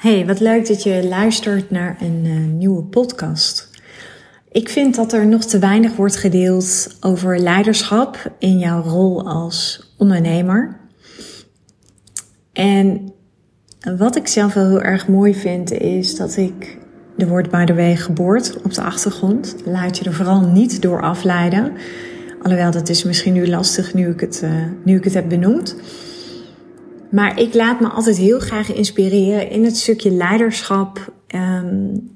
Hey, wat leuk dat je luistert naar een uh, nieuwe podcast. Ik vind dat er nog te weinig wordt gedeeld over leiderschap in jouw rol als ondernemer. En wat ik zelf wel heel erg mooi vind, is dat ik. Er wordt by the way geboord op de achtergrond. Laat je er vooral niet door afleiden. Alhoewel, dat is misschien nu lastig nu ik het, uh, nu ik het heb benoemd. Maar ik laat me altijd heel graag inspireren in het stukje leiderschap. Um,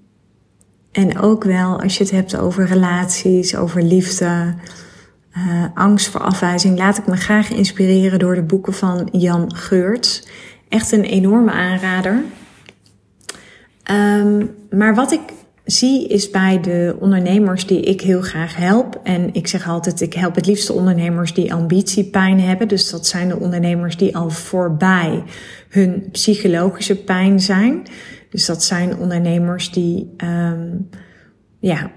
en ook wel als je het hebt over relaties, over liefde, uh, angst voor afwijzing. Laat ik me graag inspireren door de boeken van Jan Geurts. Echt een enorme aanrader. Um, maar wat ik zie is bij de ondernemers die ik heel graag help. En ik zeg altijd, ik help het liefste ondernemers die ambitiepijn hebben. Dus dat zijn de ondernemers die al voorbij hun psychologische pijn zijn. Dus dat zijn ondernemers die um, ja,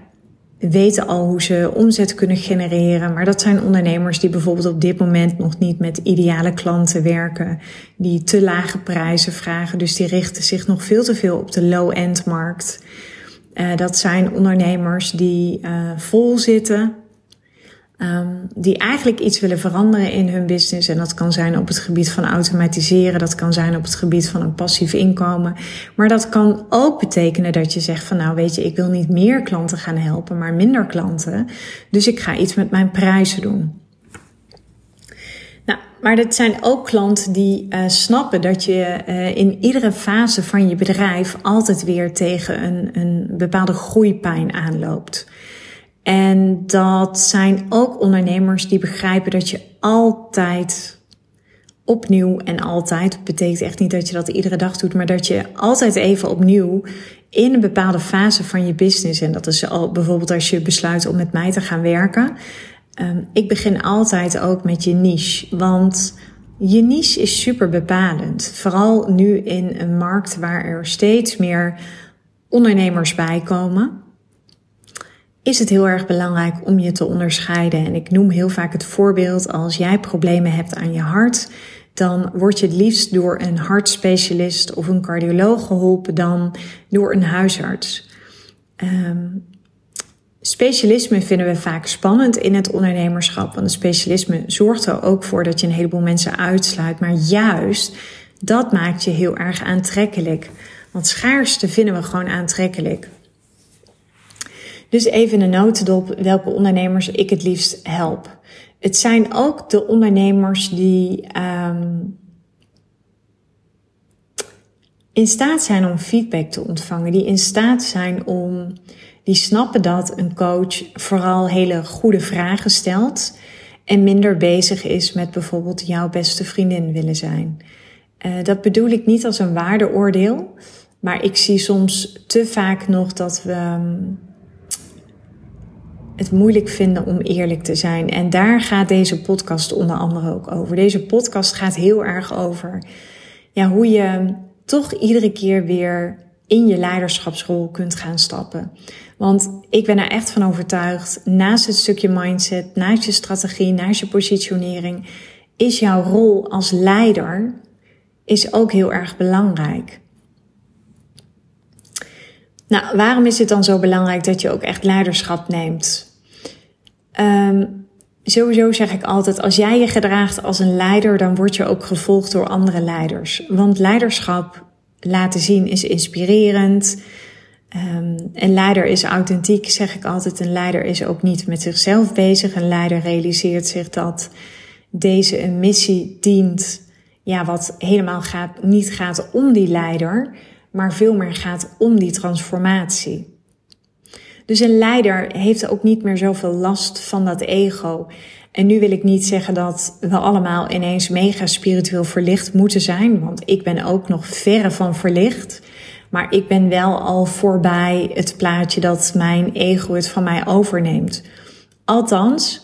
weten al hoe ze omzet kunnen genereren. Maar dat zijn ondernemers die bijvoorbeeld op dit moment nog niet met ideale klanten werken. Die te lage prijzen vragen. Dus die richten zich nog veel te veel op de low-end markt. Uh, dat zijn ondernemers die uh, vol zitten, um, die eigenlijk iets willen veranderen in hun business. En dat kan zijn op het gebied van automatiseren, dat kan zijn op het gebied van een passief inkomen. Maar dat kan ook betekenen dat je zegt van nou weet je, ik wil niet meer klanten gaan helpen, maar minder klanten. Dus ik ga iets met mijn prijzen doen. Maar dat zijn ook klanten die uh, snappen dat je uh, in iedere fase van je bedrijf altijd weer tegen een, een bepaalde groeipijn aanloopt. En dat zijn ook ondernemers die begrijpen dat je altijd opnieuw en altijd, betekent echt niet dat je dat iedere dag doet, maar dat je altijd even opnieuw in een bepaalde fase van je business, en dat is al bijvoorbeeld als je besluit om met mij te gaan werken, Um, ik begin altijd ook met je niche, want je niche is super bepalend. Vooral nu in een markt waar er steeds meer ondernemers bij komen, is het heel erg belangrijk om je te onderscheiden. En ik noem heel vaak het voorbeeld als jij problemen hebt aan je hart, dan word je het liefst door een hartspecialist of een cardioloog geholpen dan door een huisarts. Um, Specialisme vinden we vaak spannend in het ondernemerschap. Want een specialisme zorgt er ook voor dat je een heleboel mensen uitsluit. Maar juist dat maakt je heel erg aantrekkelijk. Want schaarste vinden we gewoon aantrekkelijk. Dus even een notendop welke ondernemers ik het liefst help. Het zijn ook de ondernemers die um, in staat zijn om feedback te ontvangen, die in staat zijn om die snappen dat een coach vooral hele goede vragen stelt en minder bezig is met bijvoorbeeld jouw beste vriendin willen zijn. Uh, dat bedoel ik niet als een waardeoordeel, maar ik zie soms te vaak nog dat we um, het moeilijk vinden om eerlijk te zijn. En daar gaat deze podcast onder andere ook over. Deze podcast gaat heel erg over ja, hoe je toch iedere keer weer in je leiderschapsrol kunt gaan stappen. Want ik ben er echt van overtuigd, naast het stukje mindset, naast je strategie, naast je positionering, is jouw rol als leider is ook heel erg belangrijk. Nou, waarom is het dan zo belangrijk dat je ook echt leiderschap neemt? Um, sowieso zeg ik altijd, als jij je gedraagt als een leider, dan word je ook gevolgd door andere leiders. Want leiderschap laten zien is inspirerend. Um, een leider is authentiek, zeg ik altijd. Een leider is ook niet met zichzelf bezig. Een leider realiseert zich dat deze een missie dient, ja, wat helemaal gaat, niet gaat om die leider, maar veel meer gaat om die transformatie. Dus een leider heeft ook niet meer zoveel last van dat ego. En nu wil ik niet zeggen dat we allemaal ineens mega spiritueel verlicht moeten zijn, want ik ben ook nog verre van verlicht. Maar ik ben wel al voorbij het plaatje dat mijn ego het van mij overneemt. Althans,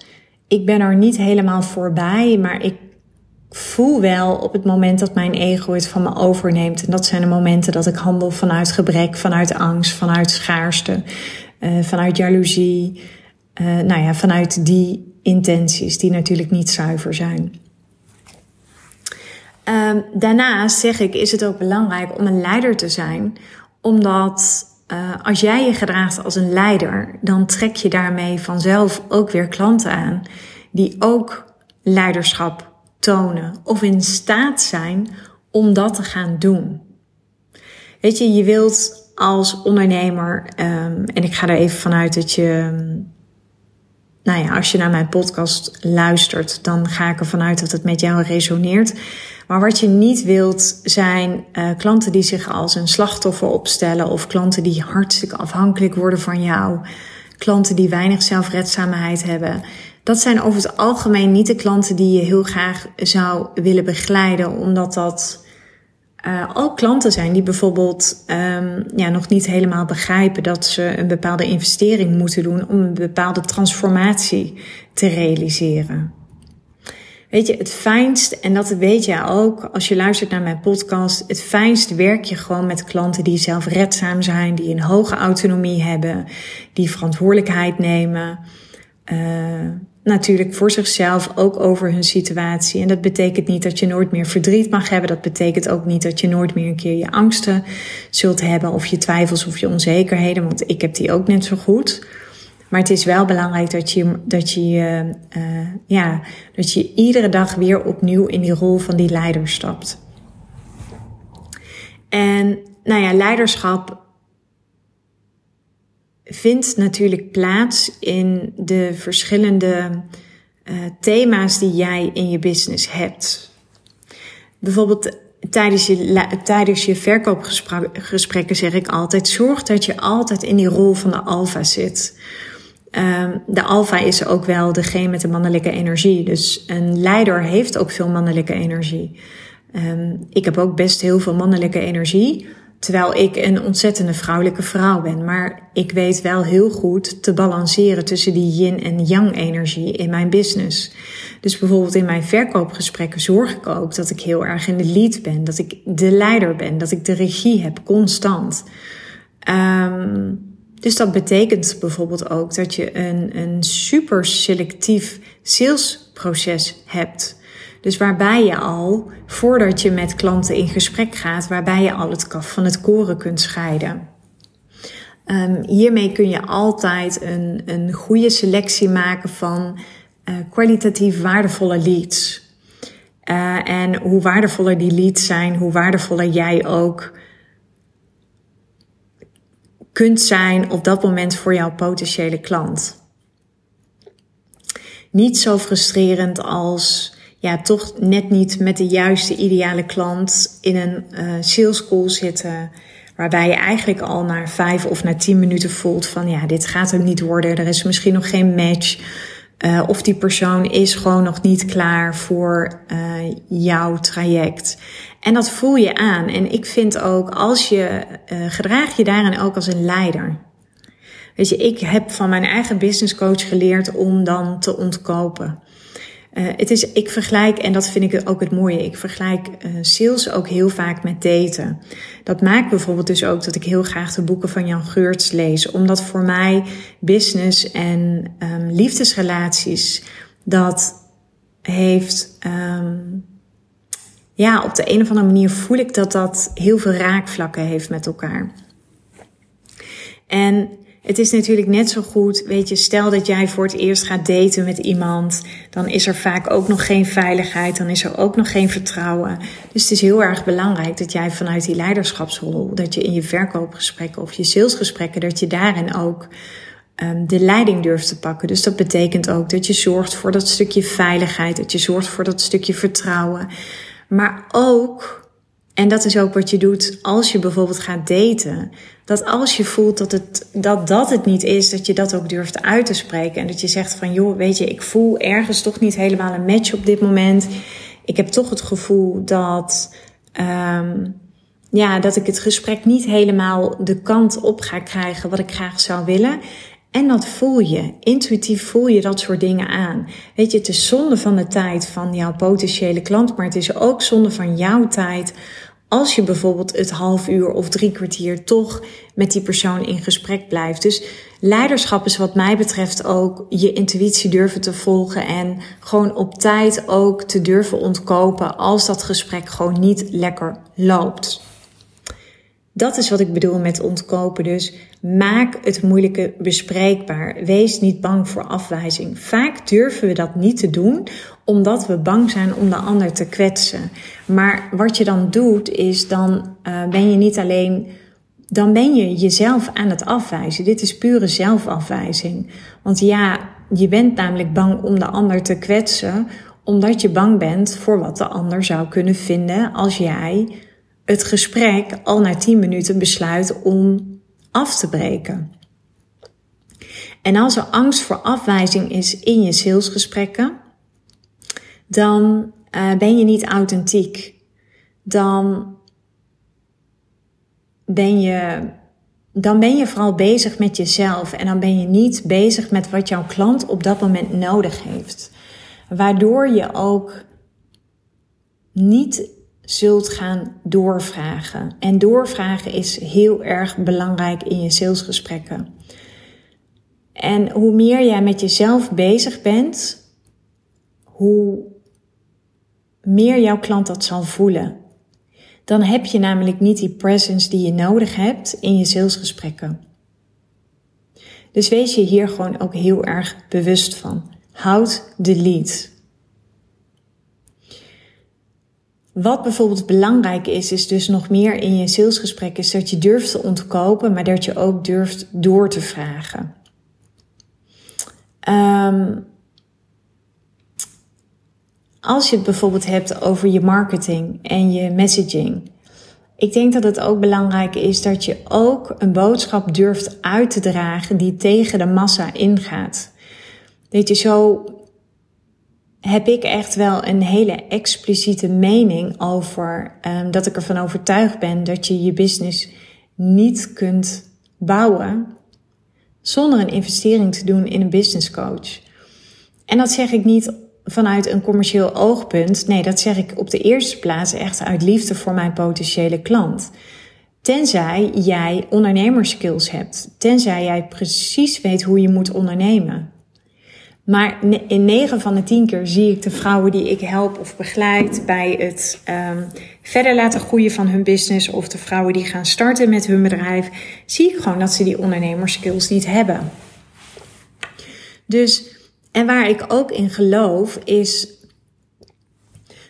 ik ben er niet helemaal voorbij, maar ik voel wel op het moment dat mijn ego het van me overneemt. En dat zijn de momenten dat ik handel vanuit gebrek, vanuit angst, vanuit schaarste, uh, vanuit jaloezie. Uh, nou ja, vanuit die intenties die natuurlijk niet zuiver zijn. Um, daarnaast zeg ik, is het ook belangrijk om een leider te zijn, omdat uh, als jij je gedraagt als een leider, dan trek je daarmee vanzelf ook weer klanten aan die ook leiderschap tonen of in staat zijn om dat te gaan doen. Weet je, je wilt als ondernemer, um, en ik ga er even vanuit dat je, nou ja, als je naar mijn podcast luistert, dan ga ik ervan uit dat het met jou resoneert. Maar wat je niet wilt zijn uh, klanten die zich als een slachtoffer opstellen of klanten die hartstikke afhankelijk worden van jou, klanten die weinig zelfredzaamheid hebben. Dat zijn over het algemeen niet de klanten die je heel graag zou willen begeleiden, omdat dat uh, ook klanten zijn die bijvoorbeeld um, ja, nog niet helemaal begrijpen dat ze een bepaalde investering moeten doen om een bepaalde transformatie te realiseren. Weet je, het fijnst, en dat weet jij ook als je luistert naar mijn podcast, het fijnst werk je gewoon met klanten die zelfredzaam zijn, die een hoge autonomie hebben, die verantwoordelijkheid nemen. Uh, natuurlijk voor zichzelf, ook over hun situatie. En dat betekent niet dat je nooit meer verdriet mag hebben. Dat betekent ook niet dat je nooit meer een keer je angsten zult hebben, of je twijfels of je onzekerheden, want ik heb die ook net zo goed. Maar het is wel belangrijk dat je, dat je, uh, ja, dat je iedere dag weer opnieuw in die rol van die leider stapt. En nou ja, leiderschap vindt natuurlijk plaats in de verschillende uh, thema's die jij in je business hebt. Bijvoorbeeld tijdens je, tijdens je verkoopgesprekken zeg ik altijd: zorg dat je altijd in die rol van de alfa zit. Um, de alfa is ook wel degene met de mannelijke energie. Dus een leider heeft ook veel mannelijke energie. Um, ik heb ook best heel veel mannelijke energie. Terwijl ik een ontzettende vrouwelijke vrouw ben. Maar ik weet wel heel goed te balanceren tussen die yin en yang energie in mijn business. Dus bijvoorbeeld in mijn verkoopgesprekken zorg ik ook dat ik heel erg in de lead ben. Dat ik de leider ben. Dat ik de regie heb constant. Um, dus dat betekent bijvoorbeeld ook dat je een, een super selectief salesproces hebt. Dus waarbij je al, voordat je met klanten in gesprek gaat, waarbij je al het kaf van het koren kunt scheiden. Um, hiermee kun je altijd een, een goede selectie maken van uh, kwalitatief waardevolle leads. Uh, en hoe waardevoller die leads zijn, hoe waardevoller jij ook kunt zijn op dat moment voor jouw potentiële klant. Niet zo frustrerend als ja, toch net niet met de juiste ideale klant in een uh, sales call zitten. Waarbij je eigenlijk al na vijf of na tien minuten voelt van ja, dit gaat hem niet worden. Er is misschien nog geen match. Uh, of die persoon is gewoon nog niet klaar voor uh, jouw traject. En dat voel je aan. En ik vind ook, als je uh, gedraag je daarin ook als een leider. Weet je, ik heb van mijn eigen business coach geleerd om dan te ontkopen. Uh, het is, ik vergelijk, en dat vind ik ook het mooie, ik vergelijk uh, sales ook heel vaak met daten. Dat maakt bijvoorbeeld dus ook dat ik heel graag de boeken van Jan Geurts lees. Omdat voor mij business en um, liefdesrelaties, dat heeft, um, ja, op de een of andere manier voel ik dat dat heel veel raakvlakken heeft met elkaar. En het is natuurlijk net zo goed, weet je, stel dat jij voor het eerst gaat daten met iemand, dan is er vaak ook nog geen veiligheid, dan is er ook nog geen vertrouwen. Dus het is heel erg belangrijk dat jij vanuit die leiderschapsrol, dat je in je verkoopgesprekken of je salesgesprekken, dat je daarin ook um, de leiding durft te pakken. Dus dat betekent ook dat je zorgt voor dat stukje veiligheid, dat je zorgt voor dat stukje vertrouwen. Maar ook en dat is ook wat je doet als je bijvoorbeeld gaat daten. Dat als je voelt dat, het, dat dat het niet is, dat je dat ook durft uit te spreken. En dat je zegt van, joh, weet je, ik voel ergens toch niet helemaal een match op dit moment. Ik heb toch het gevoel dat, um, ja, dat ik het gesprek niet helemaal de kant op ga krijgen wat ik graag zou willen. En dat voel je. Intuïtief voel je dat soort dingen aan. Weet je, het is zonde van de tijd van jouw potentiële klant, maar het is ook zonde van jouw tijd Als je bijvoorbeeld het half uur of drie kwartier toch met die persoon in gesprek blijft. Dus leiderschap is wat mij betreft ook je intuïtie durven te volgen en gewoon op tijd ook te durven ontkopen als dat gesprek gewoon niet lekker loopt. Dat is wat ik bedoel met ontkopen. Dus maak het moeilijke bespreekbaar. Wees niet bang voor afwijzing. Vaak durven we dat niet te doen omdat we bang zijn om de ander te kwetsen. Maar wat je dan doet is dan uh, ben je niet alleen dan ben je jezelf aan het afwijzen. Dit is pure zelfafwijzing. Want ja, je bent namelijk bang om de ander te kwetsen, omdat je bang bent voor wat de ander zou kunnen vinden als jij het gesprek al na 10 minuten besluit om af te breken. En als er angst voor afwijzing is in je salesgesprekken, dan uh, ben je niet authentiek. Dan ben je, dan ben je vooral bezig met jezelf en dan ben je niet bezig met wat jouw klant op dat moment nodig heeft. Waardoor je ook niet zult gaan doorvragen. En doorvragen is heel erg belangrijk in je salesgesprekken. En hoe meer jij met jezelf bezig bent, hoe meer jouw klant dat zal voelen. Dan heb je namelijk niet die presence die je nodig hebt in je salesgesprekken. Dus wees je hier gewoon ook heel erg bewust van. Houd de lead. Wat bijvoorbeeld belangrijk is, is dus nog meer in je salesgesprek, is dat je durft te ontkopen, maar dat je ook durft door te vragen. Um, als je het bijvoorbeeld hebt over je marketing en je messaging. Ik denk dat het ook belangrijk is dat je ook een boodschap durft uit te dragen die tegen de massa ingaat. Weet je, zo heb ik echt wel een hele expliciete mening over um, dat ik ervan overtuigd ben dat je je business niet kunt bouwen zonder een investering te doen in een business coach. En dat zeg ik niet vanuit een commercieel oogpunt. Nee, dat zeg ik op de eerste plaats echt uit liefde voor mijn potentiële klant. Tenzij jij ondernemerskills hebt. Tenzij jij precies weet hoe je moet ondernemen. Maar in 9 van de 10 keer zie ik de vrouwen die ik help of begeleid bij het um, verder laten groeien van hun business of de vrouwen die gaan starten met hun bedrijf, zie ik gewoon dat ze die ondernemerskills niet hebben. Dus, en waar ik ook in geloof, is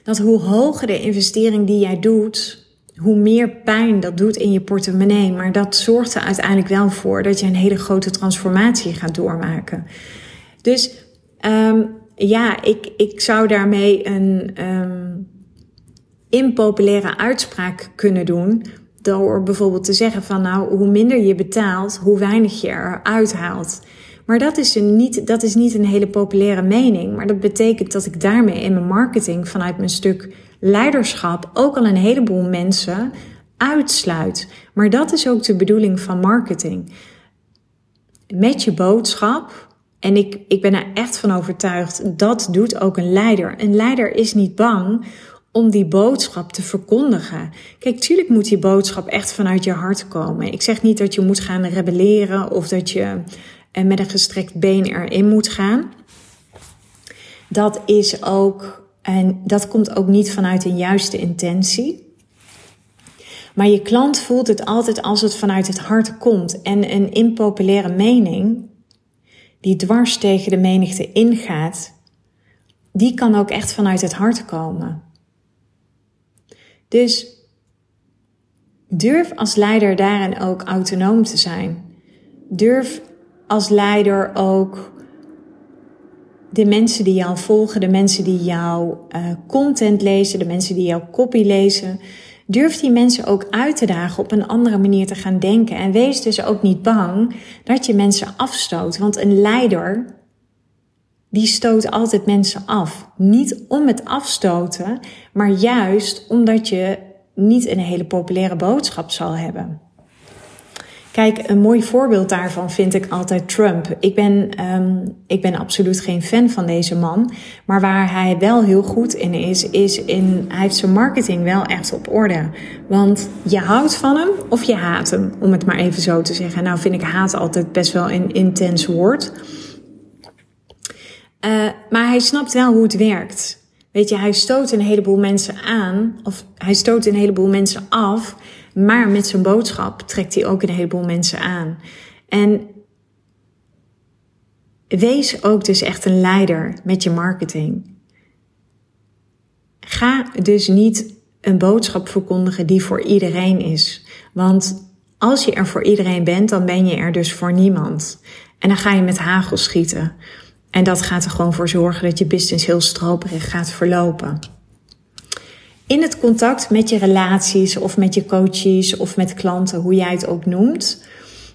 dat hoe hoger de investering die jij doet, hoe meer pijn dat doet in je portemonnee. Maar dat zorgt er uiteindelijk wel voor dat je een hele grote transformatie gaat doormaken. Dus um, ja, ik, ik zou daarmee een um, impopulaire uitspraak kunnen doen. Door bijvoorbeeld te zeggen van nou, hoe minder je betaalt, hoe weinig je eruit haalt. Maar dat is, een niet, dat is niet een hele populaire mening. Maar dat betekent dat ik daarmee in mijn marketing vanuit mijn stuk leiderschap ook al een heleboel mensen uitsluit. Maar dat is ook de bedoeling van marketing. Met je boodschap en ik, ik ben er echt van overtuigd, dat doet ook een leider. Een leider is niet bang om die boodschap te verkondigen. Kijk, tuurlijk moet die boodschap echt vanuit je hart komen. Ik zeg niet dat je moet gaan rebelleren of dat je eh, met een gestrekt been erin moet gaan. Dat is ook, en dat komt ook niet vanuit een juiste intentie. Maar je klant voelt het altijd als het vanuit het hart komt. En een impopulaire mening die dwars tegen de menigte ingaat, die kan ook echt vanuit het hart komen. Dus durf als leider daarin ook autonoom te zijn. Durf als leider ook de mensen die jou volgen, de mensen die jouw uh, content lezen, de mensen die jouw copy lezen, Durf die mensen ook uit te dagen op een andere manier te gaan denken. En wees dus ook niet bang dat je mensen afstoot. Want een leider, die stoot altijd mensen af. Niet om het afstoten, maar juist omdat je niet een hele populaire boodschap zal hebben. Kijk, een mooi voorbeeld daarvan vind ik altijd Trump. Ik ben, um, ik ben absoluut geen fan van deze man. Maar waar hij wel heel goed in is, is in. Hij heeft zijn marketing wel echt op orde. Want je houdt van hem of je haat hem, om het maar even zo te zeggen. Nou, vind ik haat altijd best wel een intens woord. Uh, maar hij snapt wel hoe het werkt. Weet je, hij stoot een heleboel mensen aan, of hij stoot een heleboel mensen af, maar met zijn boodschap trekt hij ook een heleboel mensen aan. En wees ook dus echt een leider met je marketing. Ga dus niet een boodschap verkondigen die voor iedereen is. Want als je er voor iedereen bent, dan ben je er dus voor niemand. En dan ga je met hagel schieten. En dat gaat er gewoon voor zorgen dat je business heel stroperig gaat verlopen. In het contact met je relaties of met je coaches of met klanten, hoe jij het ook noemt,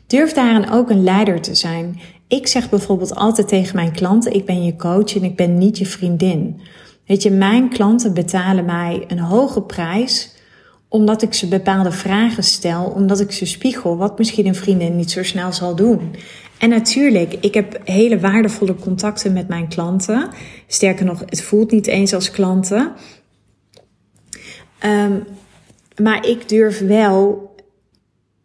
durf daarin ook een leider te zijn. Ik zeg bijvoorbeeld altijd tegen mijn klanten: ik ben je coach en ik ben niet je vriendin. Weet je, mijn klanten betalen mij een hoge prijs omdat ik ze bepaalde vragen stel, omdat ik ze spiegel wat misschien een vriendin niet zo snel zal doen. En natuurlijk, ik heb hele waardevolle contacten met mijn klanten. Sterker nog, het voelt niet eens als klanten. Um, maar ik durf wel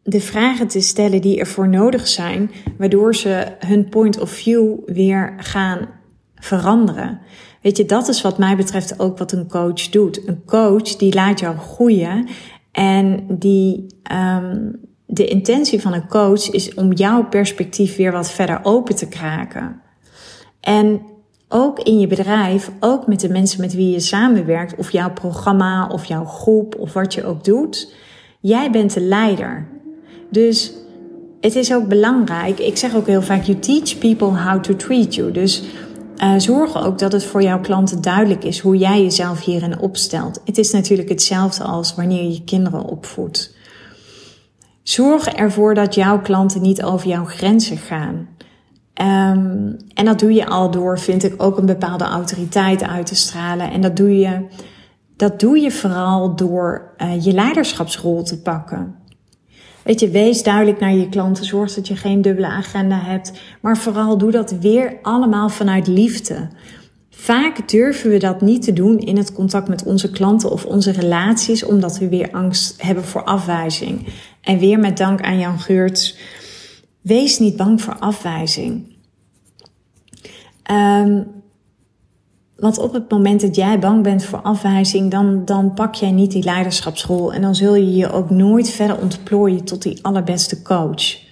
de vragen te stellen die ervoor nodig zijn, waardoor ze hun point of view weer gaan veranderen. Weet je, dat is wat mij betreft ook wat een coach doet. Een coach die laat jou groeien en die um, de intentie van een coach is om jouw perspectief weer wat verder open te kraken. En ook in je bedrijf, ook met de mensen met wie je samenwerkt, of jouw programma, of jouw groep, of wat je ook doet, jij bent de leider. Dus het is ook belangrijk. Ik zeg ook heel vaak: you teach people how to treat you. Dus uh, zorg ook dat het voor jouw klanten duidelijk is hoe jij jezelf hierin opstelt. Het is natuurlijk hetzelfde als wanneer je je kinderen opvoedt. Zorg ervoor dat jouw klanten niet over jouw grenzen gaan. Um, en dat doe je al door, vind ik, ook een bepaalde autoriteit uit te stralen. En dat doe je, dat doe je vooral door uh, je leiderschapsrol te pakken. Weet je, wees duidelijk naar je klanten. Zorg dat je geen dubbele agenda hebt. Maar vooral doe dat weer allemaal vanuit liefde. Vaak durven we dat niet te doen in het contact met onze klanten of onze relaties, omdat we weer angst hebben voor afwijzing. En weer met dank aan Jan Geurts, wees niet bang voor afwijzing. Um, want op het moment dat jij bang bent voor afwijzing, dan, dan pak jij niet die leiderschapsrol. En dan zul je je ook nooit verder ontplooien tot die allerbeste coach.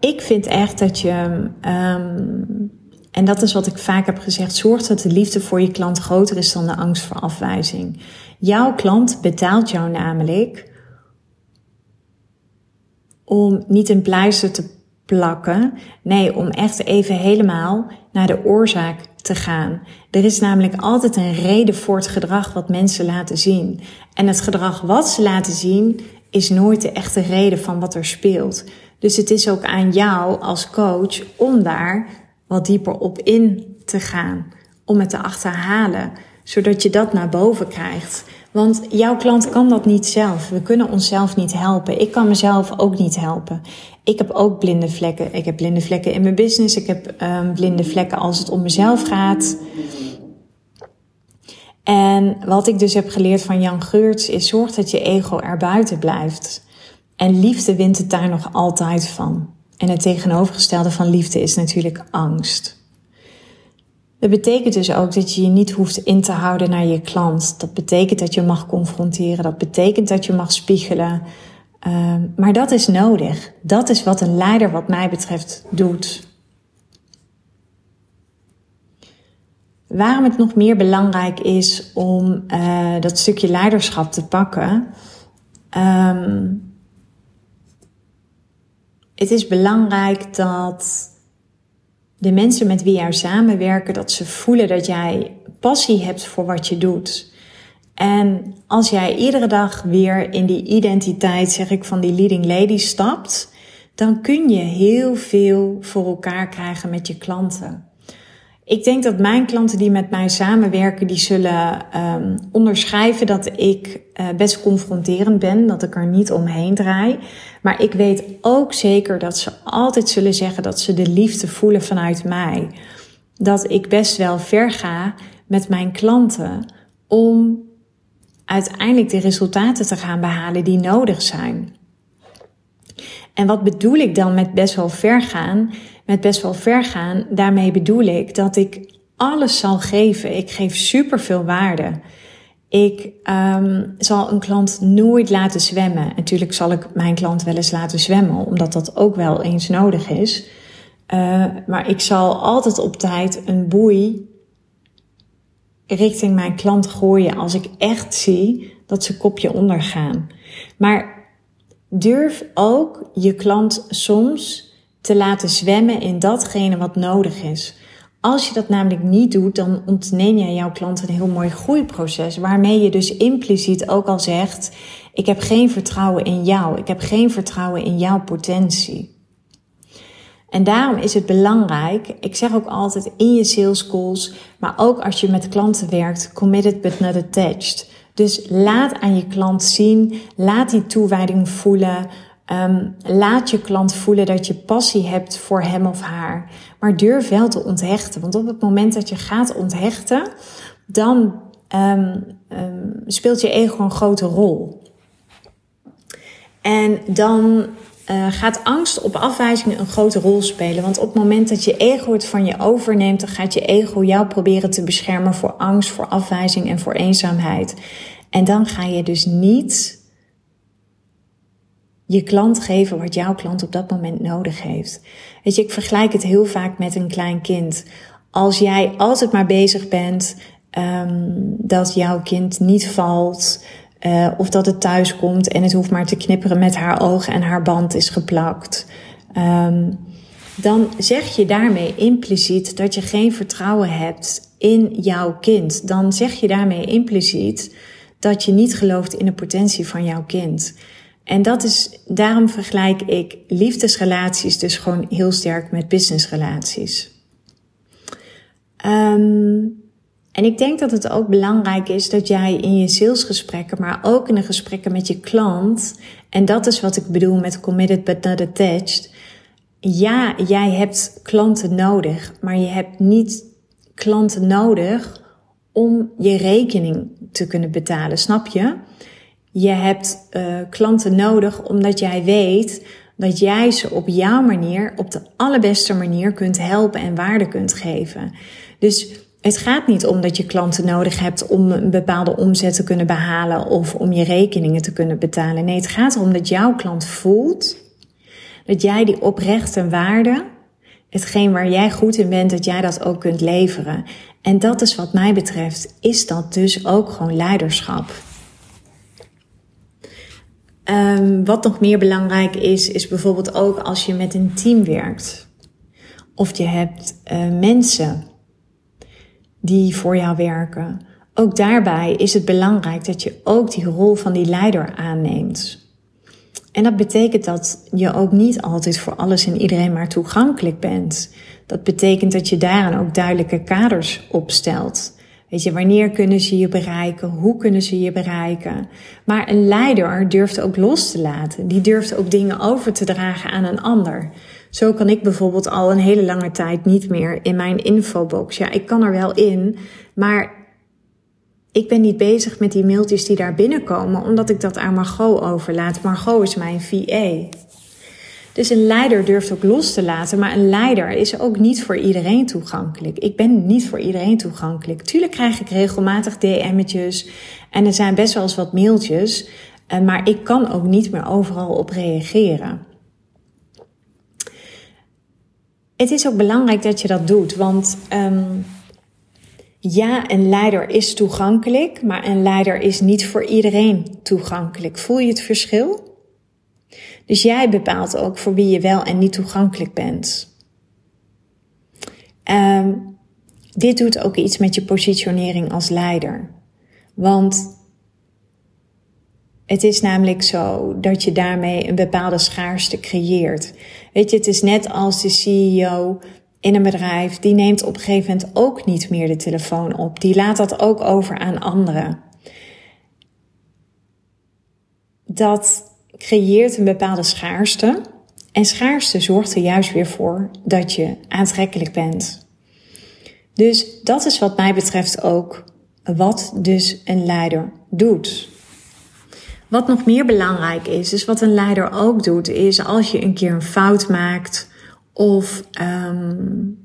Ik vind echt dat je, um, en dat is wat ik vaak heb gezegd, zorg dat de liefde voor je klant groter is dan de angst voor afwijzing. Jouw klant betaalt jou namelijk om niet een pleister te plakken. Nee, om echt even helemaal naar de oorzaak te gaan. Er is namelijk altijd een reden voor het gedrag wat mensen laten zien. En het gedrag wat ze laten zien is nooit de echte reden van wat er speelt. Dus het is ook aan jou als coach om daar wat dieper op in te gaan. Om het te achterhalen, zodat je dat naar boven krijgt. Want jouw klant kan dat niet zelf. We kunnen onszelf niet helpen. Ik kan mezelf ook niet helpen. Ik heb ook blinde vlekken. Ik heb blinde vlekken in mijn business. Ik heb um, blinde vlekken als het om mezelf gaat. En wat ik dus heb geleerd van Jan Geurts is: zorg dat je ego er buiten blijft. En liefde wint het daar nog altijd van. En het tegenovergestelde van liefde is natuurlijk angst. Dat betekent dus ook dat je je niet hoeft in te houden naar je klant. Dat betekent dat je mag confronteren. Dat betekent dat je mag spiegelen. Um, maar dat is nodig. Dat is wat een leider, wat mij betreft, doet. Waarom het nog meer belangrijk is om uh, dat stukje leiderschap te pakken. Um, het is belangrijk dat de mensen met wie jij samenwerken, dat ze voelen dat jij passie hebt voor wat je doet. En als jij iedere dag weer in die identiteit, zeg ik, van die leading lady stapt, dan kun je heel veel voor elkaar krijgen met je klanten. Ik denk dat mijn klanten die met mij samenwerken, die zullen um, onderschrijven dat ik uh, best confronterend ben, dat ik er niet omheen draai. Maar ik weet ook zeker dat ze altijd zullen zeggen dat ze de liefde voelen vanuit mij. Dat ik best wel ver ga met mijn klanten om uiteindelijk de resultaten te gaan behalen die nodig zijn. En wat bedoel ik dan met best wel ver gaan? Met best wel ver gaan, daarmee bedoel ik dat ik alles zal geven. Ik geef superveel waarde. Ik um, zal een klant nooit laten zwemmen. Natuurlijk zal ik mijn klant wel eens laten zwemmen, omdat dat ook wel eens nodig is. Uh, maar ik zal altijd op tijd een boei richting mijn klant gooien als ik echt zie dat ze kopje ondergaan. Maar durf ook je klant soms te laten zwemmen in datgene wat nodig is. Als je dat namelijk niet doet, dan ontneem je jouw klant een heel mooi groeiproces. Waarmee je dus impliciet ook al zegt: Ik heb geen vertrouwen in jou. Ik heb geen vertrouwen in jouw potentie. En daarom is het belangrijk, ik zeg ook altijd in je sales calls, maar ook als je met klanten werkt, committed but not attached. Dus laat aan je klant zien, laat die toewijding voelen. Um, laat je klant voelen dat je passie hebt voor hem of haar. Maar durf wel te onthechten. Want op het moment dat je gaat onthechten, dan um, um, speelt je ego een grote rol. En dan uh, gaat angst op afwijzing een grote rol spelen. Want op het moment dat je ego het van je overneemt, dan gaat je ego jou proberen te beschermen voor angst, voor afwijzing en voor eenzaamheid. En dan ga je dus niet je klant geven wat jouw klant op dat moment nodig heeft. Weet je, ik vergelijk het heel vaak met een klein kind. Als jij altijd maar bezig bent um, dat jouw kind niet valt, uh, of dat het thuis komt en het hoeft maar te knipperen met haar ogen en haar band is geplakt. Um, dan zeg je daarmee impliciet dat je geen vertrouwen hebt in jouw kind. Dan zeg je daarmee impliciet dat je niet gelooft in de potentie van jouw kind. En dat is, daarom vergelijk ik liefdesrelaties dus gewoon heel sterk met businessrelaties. Um, en ik denk dat het ook belangrijk is dat jij in je salesgesprekken, maar ook in de gesprekken met je klant, en dat is wat ik bedoel met committed but not attached. Ja, jij hebt klanten nodig, maar je hebt niet klanten nodig om je rekening te kunnen betalen, snap je? Je hebt uh, klanten nodig omdat jij weet dat jij ze op jouw manier, op de allerbeste manier kunt helpen en waarde kunt geven. Dus het gaat niet om dat je klanten nodig hebt om een bepaalde omzet te kunnen behalen of om je rekeningen te kunnen betalen. Nee, het gaat erom dat jouw klant voelt dat jij die oprechte waarde, hetgeen waar jij goed in bent, dat jij dat ook kunt leveren. En dat is wat mij betreft, is dat dus ook gewoon leiderschap. Um, wat nog meer belangrijk is, is bijvoorbeeld ook als je met een team werkt. Of je hebt uh, mensen die voor jou werken. Ook daarbij is het belangrijk dat je ook die rol van die leider aanneemt. En dat betekent dat je ook niet altijd voor alles en iedereen maar toegankelijk bent. Dat betekent dat je daarin ook duidelijke kaders opstelt. Weet je, wanneer kunnen ze je bereiken? Hoe kunnen ze je bereiken? Maar een leider durft ook los te laten. Die durft ook dingen over te dragen aan een ander. Zo kan ik bijvoorbeeld al een hele lange tijd niet meer in mijn infobox. Ja, ik kan er wel in, maar ik ben niet bezig met die mailtjes die daar binnenkomen, omdat ik dat aan Margot overlaat. Margot is mijn VA. Dus een leider durft ook los te laten, maar een leider is ook niet voor iedereen toegankelijk. Ik ben niet voor iedereen toegankelijk. Tuurlijk krijg ik regelmatig DM'tjes en er zijn best wel eens wat mailtjes, eh, maar ik kan ook niet meer overal op reageren. Het is ook belangrijk dat je dat doet, want um, ja, een leider is toegankelijk, maar een leider is niet voor iedereen toegankelijk. Voel je het verschil? Dus jij bepaalt ook voor wie je wel en niet toegankelijk bent. Um, dit doet ook iets met je positionering als leider. Want het is namelijk zo dat je daarmee een bepaalde schaarste creëert. Weet je, het is net als de CEO in een bedrijf, die neemt op een gegeven moment ook niet meer de telefoon op. Die laat dat ook over aan anderen. Dat creëert een bepaalde schaarste. En schaarste zorgt er juist weer voor dat je aantrekkelijk bent. Dus dat is wat mij betreft ook wat dus een leider doet. Wat nog meer belangrijk is, is wat een leider ook doet, is als je een keer een fout maakt of um,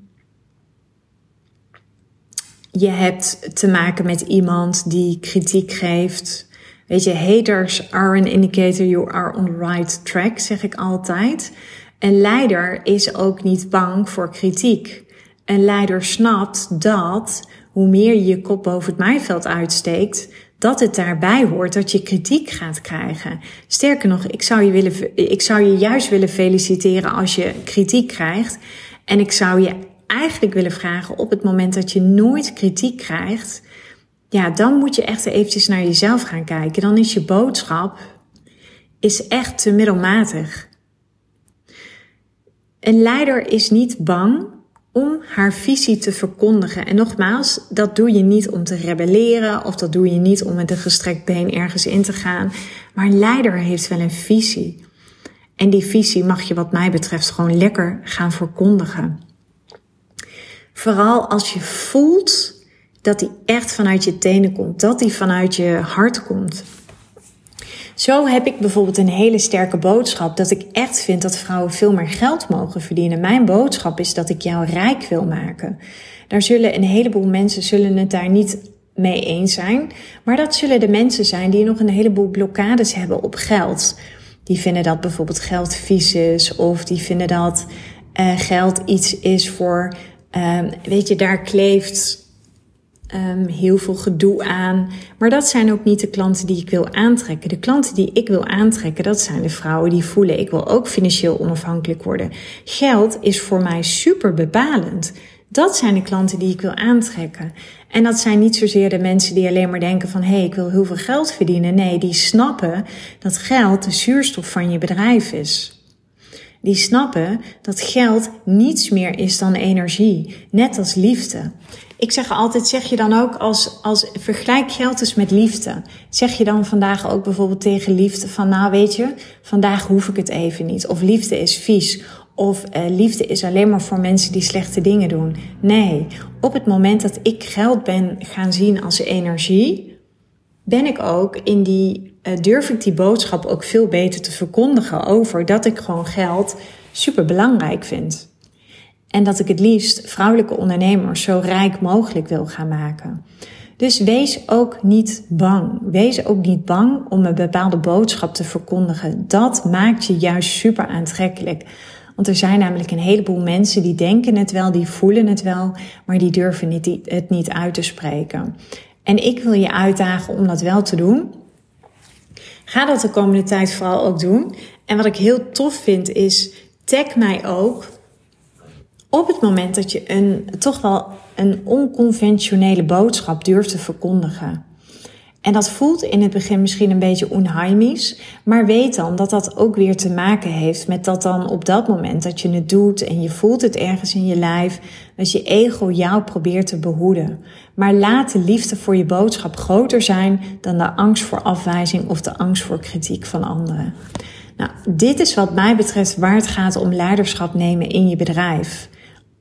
je hebt te maken met iemand die kritiek geeft. Weet je, haters are an indicator you are on the right track, zeg ik altijd. Een leider is ook niet bang voor kritiek. Een leider snapt dat hoe meer je je kop boven het maaiveld uitsteekt, dat het daarbij hoort dat je kritiek gaat krijgen. Sterker nog, ik zou je, willen, ik zou je juist willen feliciteren als je kritiek krijgt. En ik zou je eigenlijk willen vragen op het moment dat je nooit kritiek krijgt, ja, dan moet je echt eventjes naar jezelf gaan kijken. Dan is je boodschap is echt te middelmatig. Een leider is niet bang om haar visie te verkondigen. En nogmaals, dat doe je niet om te rebelleren of dat doe je niet om met een gestrekt been ergens in te gaan. Maar een leider heeft wel een visie. En die visie mag je wat mij betreft gewoon lekker gaan verkondigen. Vooral als je voelt dat die echt vanuit je tenen komt, dat die vanuit je hart komt. Zo heb ik bijvoorbeeld een hele sterke boodschap dat ik echt vind dat vrouwen veel meer geld mogen verdienen. Mijn boodschap is dat ik jou rijk wil maken. Daar zullen een heleboel mensen zullen het daar niet mee eens zijn, maar dat zullen de mensen zijn die nog een heleboel blokkades hebben op geld. Die vinden dat bijvoorbeeld geld vies is of die vinden dat uh, geld iets is voor, uh, weet je, daar kleeft um, heel veel gedoe aan. Maar dat zijn ook niet de klanten die ik wil aantrekken. De klanten die ik wil aantrekken, dat zijn de vrouwen die voelen ik wil ook financieel onafhankelijk worden. Geld is voor mij super bepalend. Dat zijn de klanten die ik wil aantrekken. En dat zijn niet zozeer de mensen die alleen maar denken van hé, hey, ik wil heel veel geld verdienen. Nee, die snappen dat geld de zuurstof van je bedrijf is. Die snappen dat geld niets meer is dan energie, net als liefde. Ik zeg altijd, zeg je dan ook als, als vergelijk geld dus met liefde. Zeg je dan vandaag ook bijvoorbeeld tegen liefde van, nou weet je, vandaag hoef ik het even niet. Of liefde is vies. Of uh, liefde is alleen maar voor mensen die slechte dingen doen. Nee, op het moment dat ik geld ben gaan zien als energie, ben ik ook in die, uh, durf ik die boodschap ook veel beter te verkondigen over dat ik gewoon geld super belangrijk vind. En dat ik het liefst vrouwelijke ondernemers zo rijk mogelijk wil gaan maken. Dus wees ook niet bang. Wees ook niet bang om een bepaalde boodschap te verkondigen. Dat maakt je juist super aantrekkelijk. Want er zijn namelijk een heleboel mensen die denken het wel, die voelen het wel, maar die durven het niet uit te spreken. En ik wil je uitdagen om dat wel te doen. Ga dat de komende tijd vooral ook doen. En wat ik heel tof vind is, tag mij ook op het moment dat je een, toch wel een onconventionele boodschap durft te verkondigen. En dat voelt in het begin misschien een beetje onheimisch, maar weet dan dat dat ook weer te maken heeft met dat dan op dat moment dat je het doet en je voelt het ergens in je lijf, dat je ego jou probeert te behoeden. Maar laat de liefde voor je boodschap groter zijn dan de angst voor afwijzing of de angst voor kritiek van anderen. Nou, dit is wat mij betreft waar het gaat om leiderschap nemen in je bedrijf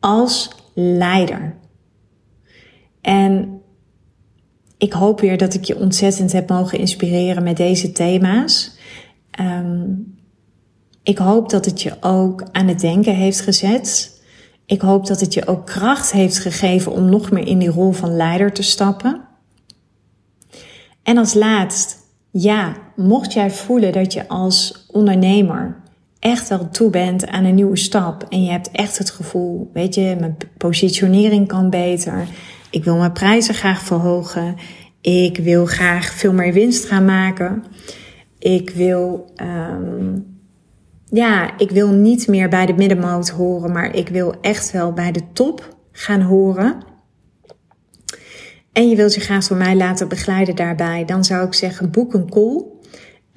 als leider. En ik hoop weer dat ik je ontzettend heb mogen inspireren met deze thema's. Um, ik hoop dat het je ook aan het denken heeft gezet. Ik hoop dat het je ook kracht heeft gegeven om nog meer in die rol van leider te stappen. En als laatst, ja, mocht jij voelen dat je als ondernemer echt wel toe bent aan een nieuwe stap en je hebt echt het gevoel, weet je, mijn positionering kan beter. Ik wil mijn prijzen graag verhogen. Ik wil graag veel meer winst gaan maken. Ik wil, um, ja, ik wil niet meer bij de middenmoot horen, maar ik wil echt wel bij de top gaan horen. En je wilt je graag door mij laten begeleiden daarbij, dan zou ik zeggen: boek een call.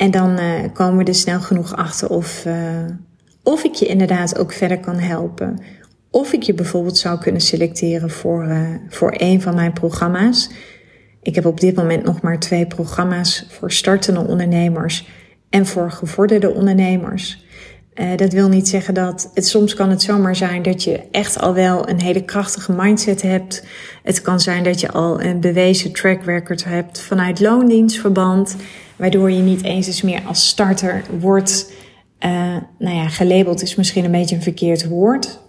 En dan uh, komen we er snel genoeg achter of, uh, of ik je inderdaad ook verder kan helpen. of ik je bijvoorbeeld zou kunnen selecteren voor, uh, voor een van mijn programma's. Ik heb op dit moment nog maar twee programma's voor startende ondernemers en voor gevorderde ondernemers. Dat wil niet zeggen dat het soms kan het zomaar zijn dat je echt al wel een hele krachtige mindset hebt. Het kan zijn dat je al een bewezen track record hebt vanuit loondienstverband, waardoor je niet eens eens meer als starter wordt. Uh, nou ja, gelabeld is misschien een beetje een verkeerd woord.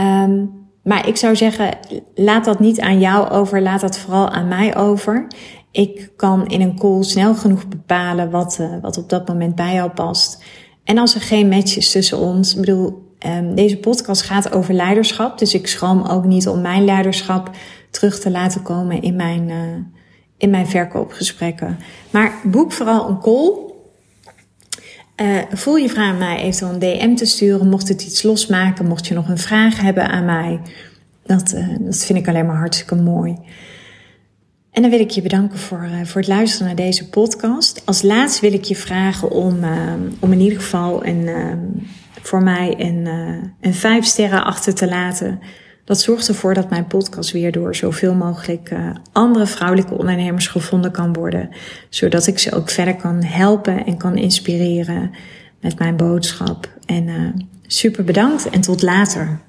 Um, maar ik zou zeggen, laat dat niet aan jou over, laat dat vooral aan mij over. Ik kan in een call snel genoeg bepalen wat, uh, wat op dat moment bij jou past. En als er geen match is tussen ons, ik bedoel, um, deze podcast gaat over leiderschap. Dus ik schroom ook niet om mijn leiderschap terug te laten komen in mijn, uh, in mijn verkoopgesprekken. Maar boek vooral een call. Uh, voel je vrij aan mij eventueel een DM te sturen. Mocht het iets losmaken, mocht je nog een vraag hebben aan mij. Dat, uh, dat vind ik alleen maar hartstikke mooi. En dan wil ik je bedanken voor, uh, voor het luisteren naar deze podcast. Als laatst wil ik je vragen om, om in ieder geval een, voor mij een, een vijf sterren achter te laten dat zorgt ervoor dat mijn podcast weer door zoveel mogelijk uh, andere vrouwelijke ondernemers gevonden kan worden. Zodat ik ze ook verder kan helpen en kan inspireren met mijn boodschap. En uh, super bedankt en tot later.